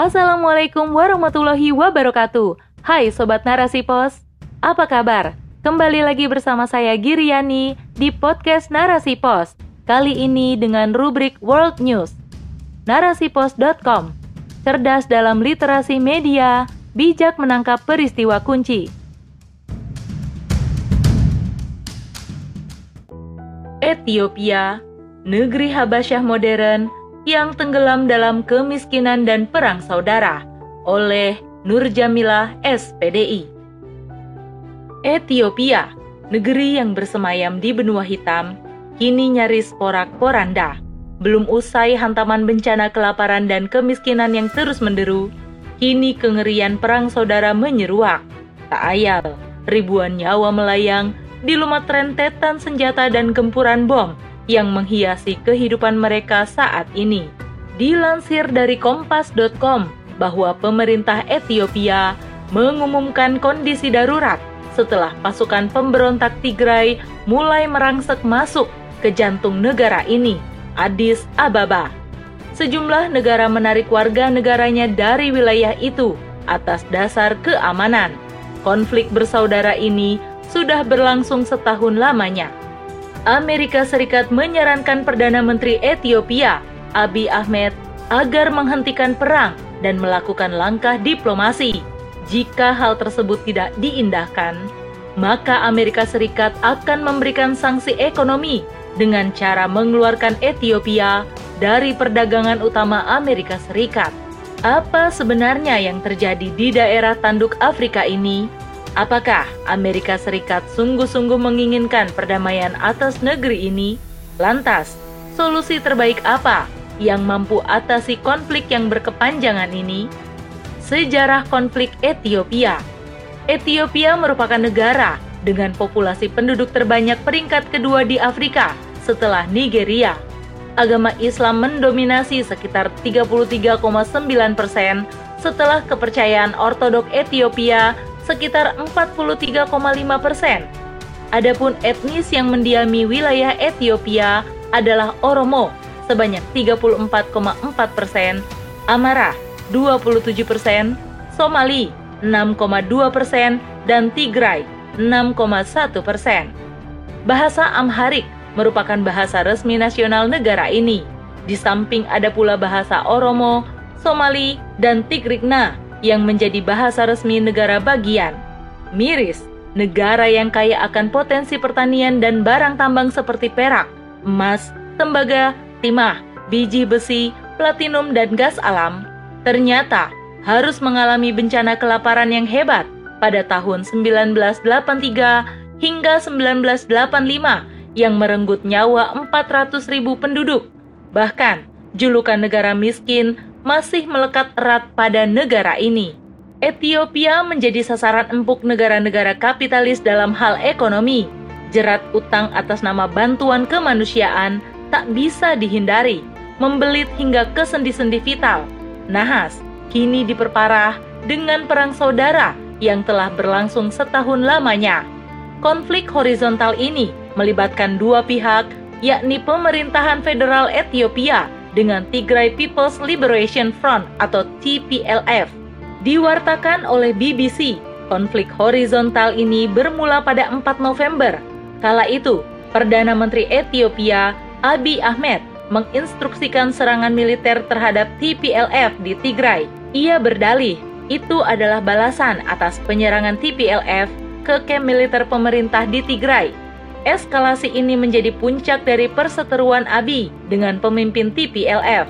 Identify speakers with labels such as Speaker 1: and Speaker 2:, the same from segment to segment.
Speaker 1: Assalamualaikum warahmatullahi wabarakatuh. Hai Sobat Narasi Pos, apa kabar? Kembali lagi bersama saya Giriani di podcast Narasi Pos. Kali ini dengan rubrik World News. Narasipos.com Cerdas dalam literasi media, bijak menangkap peristiwa kunci. Ethiopia, negeri Habasyah modern yang tenggelam dalam kemiskinan dan perang saudara oleh Nur Jamilah SPDI. Ethiopia, negeri yang bersemayam di benua hitam, kini nyaris porak-poranda. Belum usai hantaman bencana kelaparan dan kemiskinan yang terus menderu, kini kengerian perang saudara menyeruak. Tak ayal, ribuan nyawa melayang di lumat rentetan senjata dan gempuran bom yang menghiasi kehidupan mereka saat ini. Dilansir dari kompas.com bahwa pemerintah Ethiopia mengumumkan kondisi darurat setelah pasukan pemberontak Tigray mulai merangsek masuk ke jantung negara ini, Addis Ababa. Sejumlah negara menarik warga negaranya dari wilayah itu atas dasar keamanan. Konflik bersaudara ini sudah berlangsung setahun lamanya. Amerika Serikat menyarankan Perdana Menteri Ethiopia, Abiy Ahmed, agar menghentikan perang dan melakukan langkah diplomasi. Jika hal tersebut tidak diindahkan, maka Amerika Serikat akan memberikan sanksi ekonomi dengan cara mengeluarkan Ethiopia dari perdagangan utama Amerika Serikat. Apa sebenarnya yang terjadi di daerah tanduk Afrika ini? Apakah Amerika Serikat sungguh-sungguh menginginkan perdamaian atas negeri ini? Lantas, solusi terbaik apa yang mampu atasi konflik yang berkepanjangan ini? Sejarah konflik Ethiopia Ethiopia merupakan negara dengan populasi penduduk terbanyak peringkat kedua di Afrika setelah Nigeria. Agama Islam mendominasi sekitar 33,9 persen setelah kepercayaan ortodok Ethiopia sekitar 43,5 persen. Adapun etnis yang mendiami wilayah Ethiopia adalah Oromo sebanyak 34,4 persen, Amara 27 persen, Somali 6,2 persen, dan Tigray 6,1 persen. Bahasa Amharik merupakan bahasa resmi nasional negara ini. Di samping ada pula bahasa Oromo, Somali, dan Tigrigna yang menjadi bahasa resmi negara bagian. Miris, negara yang kaya akan potensi pertanian dan barang tambang seperti perak, emas, tembaga, timah, biji besi, platinum, dan gas alam, ternyata harus mengalami bencana kelaparan yang hebat pada tahun 1983 hingga 1985 yang merenggut nyawa 400 ribu penduduk. Bahkan, julukan negara miskin masih melekat erat pada negara ini. Ethiopia menjadi sasaran empuk negara-negara kapitalis dalam hal ekonomi. Jerat utang atas nama bantuan kemanusiaan tak bisa dihindari, membelit hingga ke sendi-sendi vital. Nahas, kini diperparah dengan perang saudara yang telah berlangsung setahun lamanya. Konflik horizontal ini melibatkan dua pihak, yakni pemerintahan federal Ethiopia dengan Tigray People's Liberation Front atau TPLF. Diwartakan oleh BBC, konflik horizontal ini bermula pada 4 November. Kala itu, Perdana Menteri Ethiopia Abiy Ahmed menginstruksikan serangan militer terhadap TPLF di Tigray. Ia berdalih itu adalah balasan atas penyerangan TPLF ke kem militer pemerintah di Tigray Eskalasi ini menjadi puncak dari perseteruan ABI dengan pemimpin TPLF.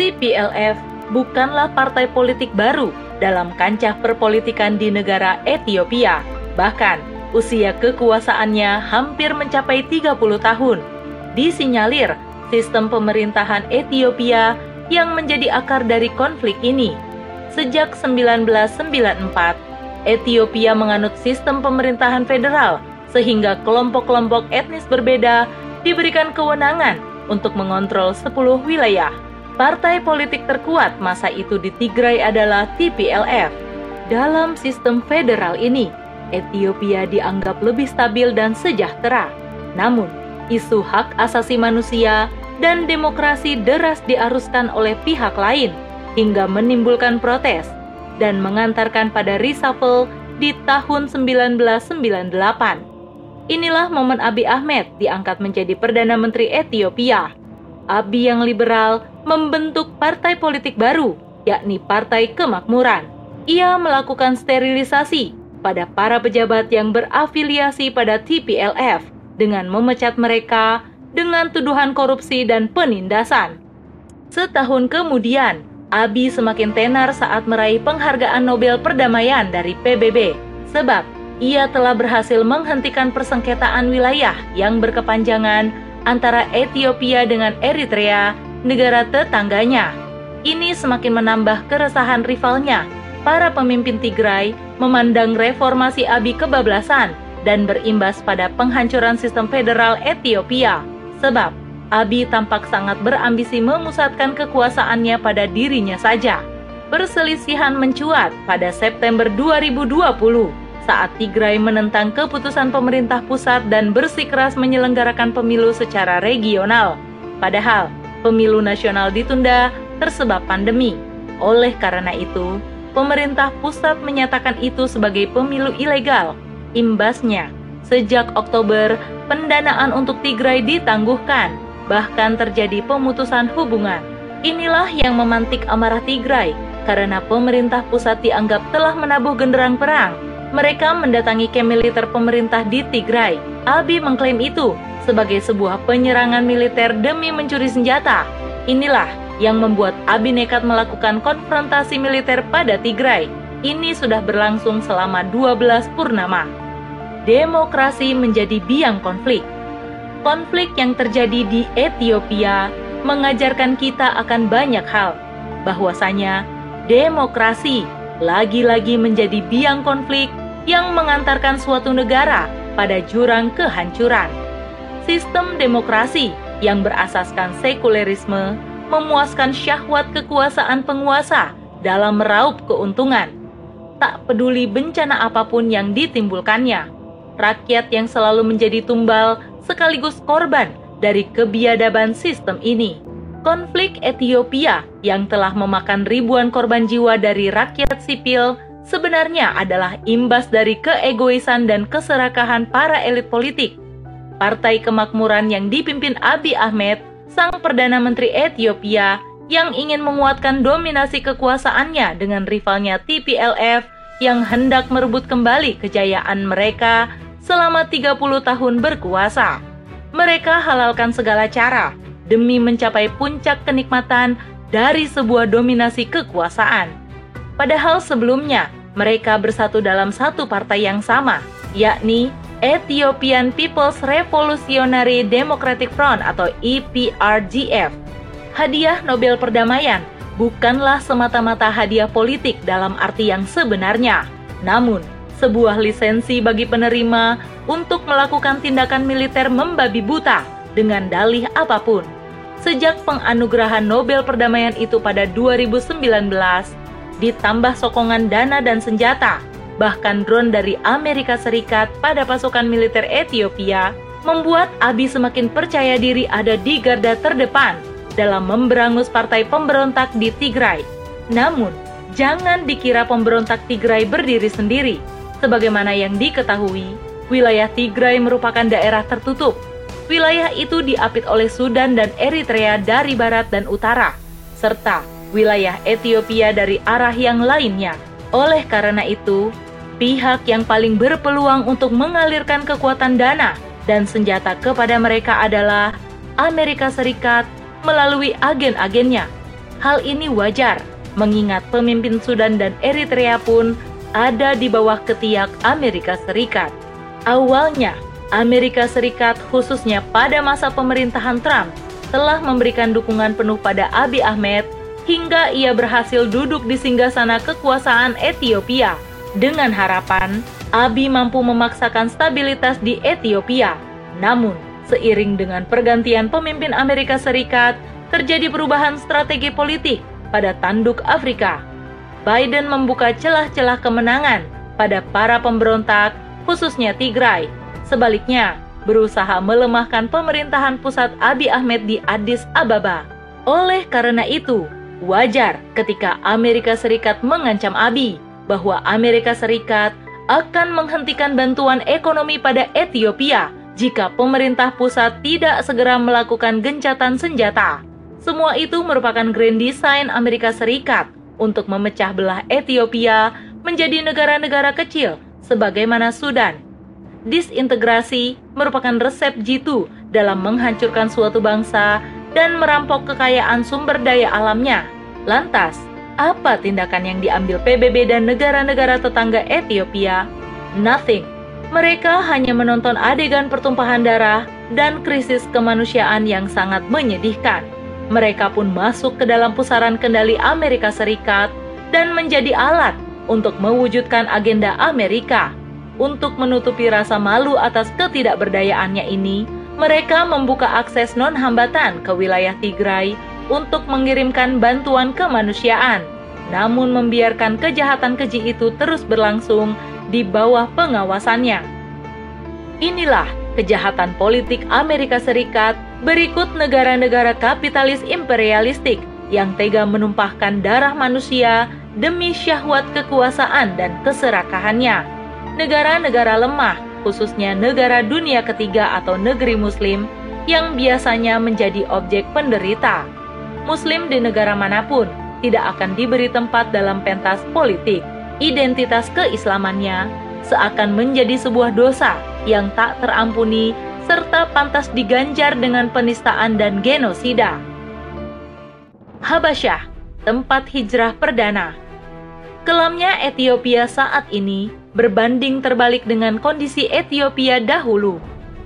Speaker 1: TPLF bukanlah partai politik baru dalam kancah perpolitikan di negara Ethiopia. Bahkan, usia kekuasaannya hampir mencapai 30 tahun. Disinyalir sistem pemerintahan Ethiopia yang menjadi akar dari konflik ini. Sejak 1994, Ethiopia menganut sistem pemerintahan federal sehingga kelompok-kelompok etnis berbeda diberikan kewenangan untuk mengontrol 10 wilayah. Partai politik terkuat masa itu di Tigray adalah TPLF. Dalam sistem federal ini, Ethiopia dianggap lebih stabil dan sejahtera. Namun, isu hak asasi manusia dan demokrasi deras diaruskan oleh pihak lain. hingga menimbulkan protes dan mengantarkan pada reshuffle di tahun 1998. Inilah momen Abiy Ahmed diangkat menjadi Perdana Menteri Ethiopia. Abiy yang liberal membentuk partai politik baru, yakni Partai Kemakmuran. Ia melakukan sterilisasi pada para pejabat yang berafiliasi pada TPLF dengan memecat mereka dengan tuduhan korupsi dan penindasan. Setahun kemudian, Abiy semakin tenar saat meraih penghargaan Nobel Perdamaian dari PBB, sebab ia telah berhasil menghentikan persengketaan wilayah yang berkepanjangan antara Ethiopia dengan Eritrea, negara tetangganya. Ini semakin menambah keresahan rivalnya. Para pemimpin Tigray memandang reformasi Abi kebablasan dan berimbas pada penghancuran sistem federal Ethiopia. Sebab Abi tampak sangat berambisi memusatkan kekuasaannya pada dirinya saja. Perselisihan mencuat pada September 2020 saat Tigray menentang keputusan pemerintah pusat dan bersikeras menyelenggarakan pemilu secara regional. Padahal, pemilu nasional ditunda tersebab pandemi. Oleh karena itu, pemerintah pusat menyatakan itu sebagai pemilu ilegal. Imbasnya, sejak Oktober, pendanaan untuk Tigray ditangguhkan, bahkan terjadi pemutusan hubungan. Inilah yang memantik amarah Tigray karena pemerintah pusat dianggap telah menabuh genderang perang mereka mendatangi kem militer pemerintah di Tigray. Abi mengklaim itu sebagai sebuah penyerangan militer demi mencuri senjata. Inilah yang membuat Abi nekat melakukan konfrontasi militer pada Tigray. Ini sudah berlangsung selama 12 purnama. Demokrasi menjadi biang konflik. Konflik yang terjadi di Ethiopia mengajarkan kita akan banyak hal, bahwasanya demokrasi lagi-lagi menjadi biang konflik yang mengantarkan suatu negara pada jurang kehancuran. Sistem demokrasi yang berasaskan sekulerisme memuaskan syahwat kekuasaan penguasa dalam meraup keuntungan. Tak peduli bencana apa pun yang ditimbulkannya, rakyat yang selalu menjadi tumbal sekaligus korban dari kebiadaban sistem ini. Konflik Ethiopia yang telah memakan ribuan korban jiwa dari rakyat sipil sebenarnya adalah imbas dari keegoisan dan keserakahan para elit politik. Partai Kemakmuran yang dipimpin Abiy Ahmed, sang Perdana Menteri Ethiopia, yang ingin menguatkan dominasi kekuasaannya dengan rivalnya TPLF yang hendak merebut kembali kejayaan mereka selama 30 tahun berkuasa. Mereka halalkan segala cara demi mencapai puncak kenikmatan dari sebuah dominasi kekuasaan. Padahal sebelumnya mereka bersatu dalam satu partai yang sama, yakni Ethiopian People's Revolutionary Democratic Front atau EPRDF. Hadiah Nobel Perdamaian bukanlah semata-mata hadiah politik dalam arti yang sebenarnya, namun sebuah lisensi bagi penerima untuk melakukan tindakan militer membabi buta dengan dalih apa pun. Sejak penganugerahan Nobel Perdamaian itu pada 2019, ditambah sokongan dana dan senjata, bahkan drone dari Amerika Serikat pada pasukan militer Ethiopia, membuat Abi semakin percaya diri ada di garda terdepan dalam memberangus partai pemberontak di Tigray. Namun, jangan dikira pemberontak Tigray berdiri sendiri. Sebagaimana yang diketahui, wilayah Tigray merupakan daerah tertutup. Wilayah itu diapit oleh Sudan dan Eritrea dari barat dan utara, serta wilayah Ethiopia dari arah yang lainnya. Oleh karena itu, pihak yang paling berpeluang untuk mengalirkan kekuatan dana dan senjata kepada mereka adalah Amerika Serikat melalui agen-agennya. Hal ini wajar, mengingat pemimpin Sudan dan Eritrea pun ada di bawah ketiak Amerika Serikat. Awalnya, Amerika Serikat khususnya pada masa pemerintahan Trump telah memberikan dukungan penuh pada Abiy Ahmed hingga ia berhasil duduk di singgasana kekuasaan Ethiopia dengan harapan Abi mampu memaksakan stabilitas di Ethiopia. Namun, seiring dengan pergantian pemimpin Amerika Serikat, terjadi perubahan strategi politik pada tanduk Afrika. Biden membuka celah-celah kemenangan pada para pemberontak, khususnya Tigray. Sebaliknya, berusaha melemahkan pemerintahan pusat Abiy Ahmed di Addis Ababa. Oleh karena itu, Wajar ketika Amerika Serikat mengancam Abi bahwa Amerika Serikat akan menghentikan bantuan ekonomi pada Ethiopia jika pemerintah pusat tidak segera melakukan gencatan senjata. Semua itu merupakan grand design Amerika Serikat untuk memecah belah Ethiopia menjadi negara-negara kecil sebagaimana Sudan. Disintegrasi merupakan resep jitu dalam menghancurkan suatu bangsa dan merampok kekayaan sumber daya alamnya. Lantas, apa tindakan yang diambil PBB dan negara-negara tetangga Ethiopia? Nothing. Mereka hanya menonton adegan pertumpahan darah dan krisis kemanusiaan yang sangat menyedihkan. Mereka pun masuk ke dalam pusaran kendali Amerika Serikat dan menjadi alat untuk mewujudkan agenda Amerika. Untuk menutupi rasa malu atas ketidakberdayaannya ini, mereka membuka akses non-hambatan ke wilayah Tigray untuk mengirimkan bantuan kemanusiaan, namun membiarkan kejahatan keji itu terus berlangsung di bawah pengawasannya. Inilah kejahatan politik Amerika Serikat berikut negara-negara kapitalis imperialistik yang tega menumpahkan darah manusia demi syahwat kekuasaan dan keserakahannya. Negara-negara lemah, khususnya negara dunia ketiga atau negeri muslim, yang biasanya menjadi objek penderita Muslim di negara mana pun tidak akan diberi tempat dalam pentas politik. Identitas keislamannya seakan menjadi sebuah dosa yang tak terampuni serta pantas diganjar dengan penistaan dan genosida. Habasyah, tempat hijrah perdana. Kelamnya Ethiopia saat ini berbanding terbalik dengan kondisi Ethiopia dahulu.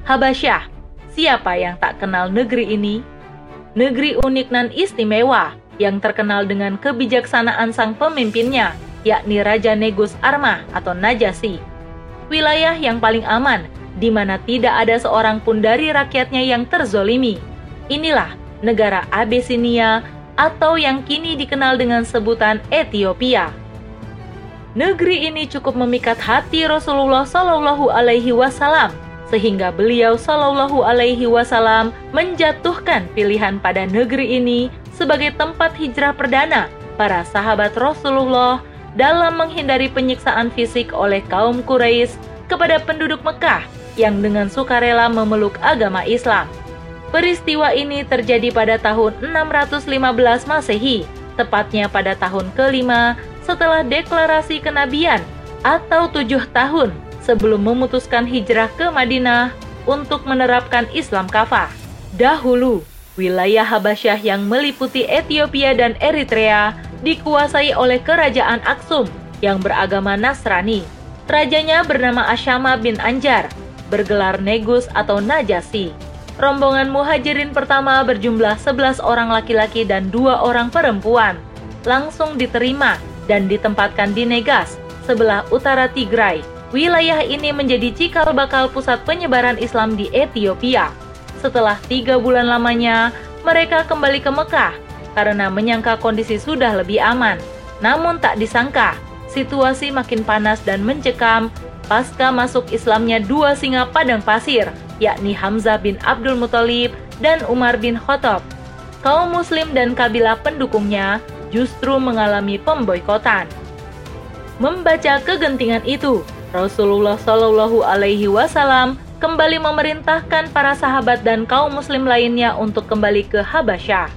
Speaker 1: Habasyah, siapa yang tak kenal negeri ini negeri unik dan istimewa yang terkenal dengan kebijaksanaan sang pemimpinnya, yakni Raja Negus Armah atau Najasi. Wilayah yang paling aman, di mana tidak ada seorang pun dari rakyatnya yang terzolimi. Inilah negara Abyssinia atau yang kini dikenal dengan sebutan Ethiopia. Negeri ini cukup memikat hati Rasulullah Shallallahu Alaihi Wasallam sehingga beliau Shallallahu Alaihi Wasallam menjatuhkan pilihan pada negeri ini sebagai tempat hijrah perdana para sahabat Rasulullah dalam menghindari penyiksaan fisik oleh kaum Quraisy kepada penduduk Mekah yang dengan sukarela memeluk agama Islam. Peristiwa ini terjadi pada tahun 615 Masehi, tepatnya pada tahun kelima setelah deklarasi kenabian atau tujuh tahun sebelum memutuskan hijrah ke Madinah untuk menerapkan Islam kafah. Dahulu, wilayah Habasyah yang meliputi Ethiopia dan Eritrea dikuasai oleh kerajaan Aksum yang beragama Nasrani. Rajanya bernama Asyama bin Anjar, bergelar Negus atau Najasi. Rombongan muhajirin pertama berjumlah 11 orang laki-laki dan dua orang perempuan. Langsung diterima dan ditempatkan di Negas, sebelah utara Tigray, Wilayah ini menjadi cikal bakal pusat penyebaran Islam di Ethiopia. Setelah tiga bulan lamanya, mereka kembali ke Mekah karena menyangka kondisi sudah lebih aman. Namun tak disangka, situasi makin panas dan mencekam pasca masuk Islamnya dua singa padang pasir, yakni Hamzah bin Abdul Muthalib dan Umar bin Khattab. Kaum muslim dan kabilah pendukungnya justru mengalami pemboikotan. Membaca kegentingan itu, Rasulullah Shallallahu Alaihi Wasallam kembali memerintahkan para sahabat dan kaum muslim lainnya untuk kembali ke Habasyah.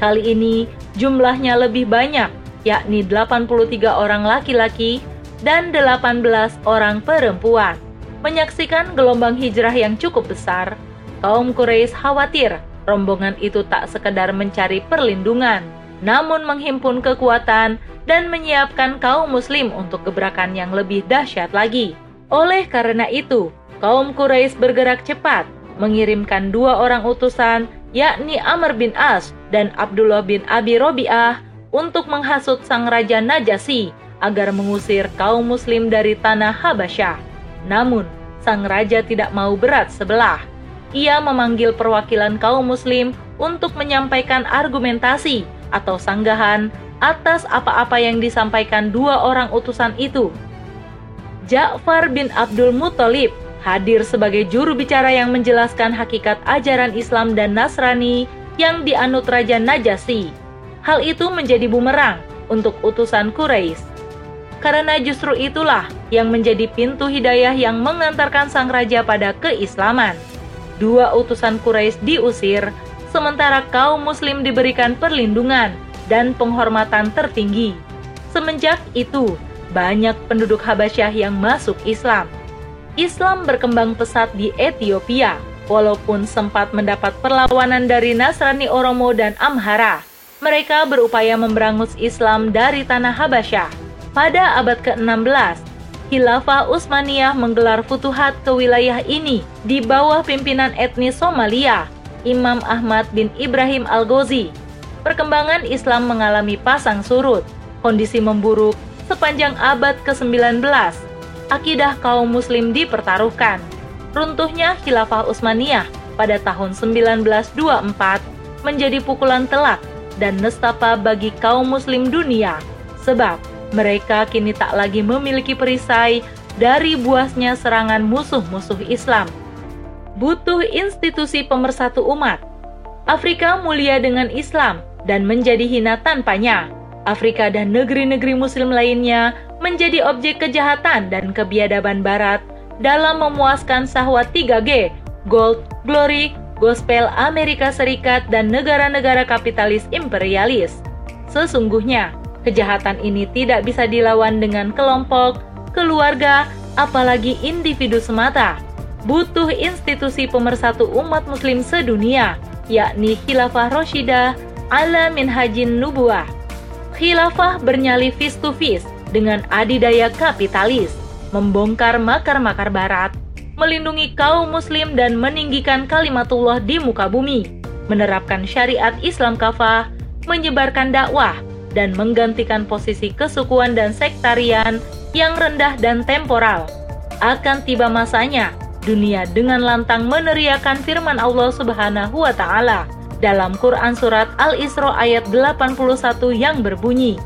Speaker 1: Kali ini jumlahnya lebih banyak, yakni 83 orang laki-laki dan 18 orang perempuan. Menyaksikan gelombang hijrah yang cukup besar, kaum Quraisy khawatir rombongan itu tak sekedar mencari perlindungan, namun menghimpun kekuatan dan menyiapkan kaum muslim untuk gebrakan yang lebih dahsyat lagi. Oleh karena itu, kaum Quraisy bergerak cepat, mengirimkan dua orang utusan, yakni Amr bin As dan Abdullah bin Abi Robi'ah, untuk menghasut sang Raja Najasi agar mengusir kaum muslim dari tanah Habasyah. Namun, sang raja tidak mau berat sebelah. Ia memanggil perwakilan kaum muslim untuk menyampaikan argumentasi atau sanggahan atas apa-apa yang disampaikan dua orang utusan itu. Ja'far bin Abdul Muthalib hadir sebagai juru bicara yang menjelaskan hakikat ajaran Islam dan Nasrani yang dianut Raja Najasi. Hal itu menjadi bumerang untuk utusan Quraisy. Karena justru itulah yang menjadi pintu hidayah yang mengantarkan sang raja pada keislaman. Dua utusan Quraisy diusir, sementara kaum muslim diberikan perlindungan dan penghormatan tertinggi. Semenjak itu, banyak penduduk Habasyah yang masuk Islam. Islam berkembang pesat di Ethiopia, walaupun sempat mendapat perlawanan dari Nasrani Oromo dan Amhara. Mereka berupaya memberangus Islam dari tanah Habasyah. Pada abad ke-16, Khilafah Utsmaniyah menggelar futuhat ke wilayah ini di bawah pimpinan etnis Somalia, Imam Ahmad bin Ibrahim Al-Ghazi. Perkembangan Islam mengalami pasang surut, kondisi memburuk sepanjang abad ke-19 akidah kaum muslim dipertaruhkan. Runtuhnya khilafah Utsmaniyah pada tahun 1924 menjadi pukulan telak dan nestapa bagi kaum muslim dunia sebab mereka kini tak lagi memiliki perisai dari buasnya serangan musuh-musuh Islam. Butuh institusi pemersatu umat. Afrika mulia dengan Islam dan menjadi hina tanpanya. Afrika dan negeri-negeri muslim lainnya menjadi objek kejahatan dan kebiadaban barat dalam memuaskan sahwat 3G, gold, glory, gospel Amerika Serikat dan negara-negara kapitalis imperialis. Sesungguhnya, kejahatan ini tidak bisa dilawan dengan kelompok, keluarga, apalagi individu semata. Butuh institusi pemersatu umat muslim sedunia, yakni Khilafah Roshidah ala minhajin nubuah. Khilafah bernyali face to face dengan adidaya kapitalis, membongkar makar-makar barat, melindungi kaum muslim dan meninggikan kalimatullah di muka bumi, menerapkan syariat Islam kafah, menyebarkan dakwah, dan menggantikan posisi kesukuan dan sektarian yang rendah dan temporal. Akan tiba masanya dunia dengan lantang meneriakan firman Allah Subhanahu wa taala dalam Quran surat Al-Isra ayat 81 yang berbunyi,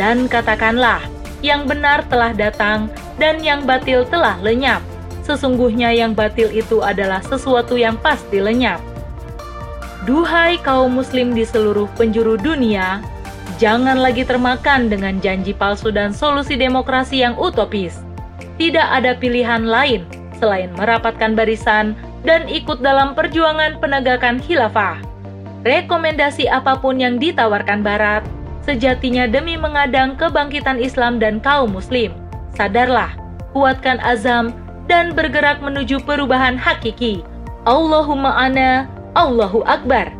Speaker 1: "Dan katakanlah, yang benar telah datang dan yang batil telah lenyap. Sesungguhnya yang batil itu adalah sesuatu yang pasti lenyap. Duhai kaum muslim di seluruh penjuru dunia, jangan lagi termakan dengan janji palsu dan solusi demokrasi yang utopis. Tidak ada pilihan lain selain merapatkan barisan dan ikut dalam perjuangan penegakan khilafah. Rekomendasi apa pun yang ditawarkan Barat sejatinya demi mengadang kebangkitan Islam dan kaum muslim. Sadarlah, kuatkan azam, dan bergerak menuju perubahan hakiki. Allahumma ana, Allahu Akbar.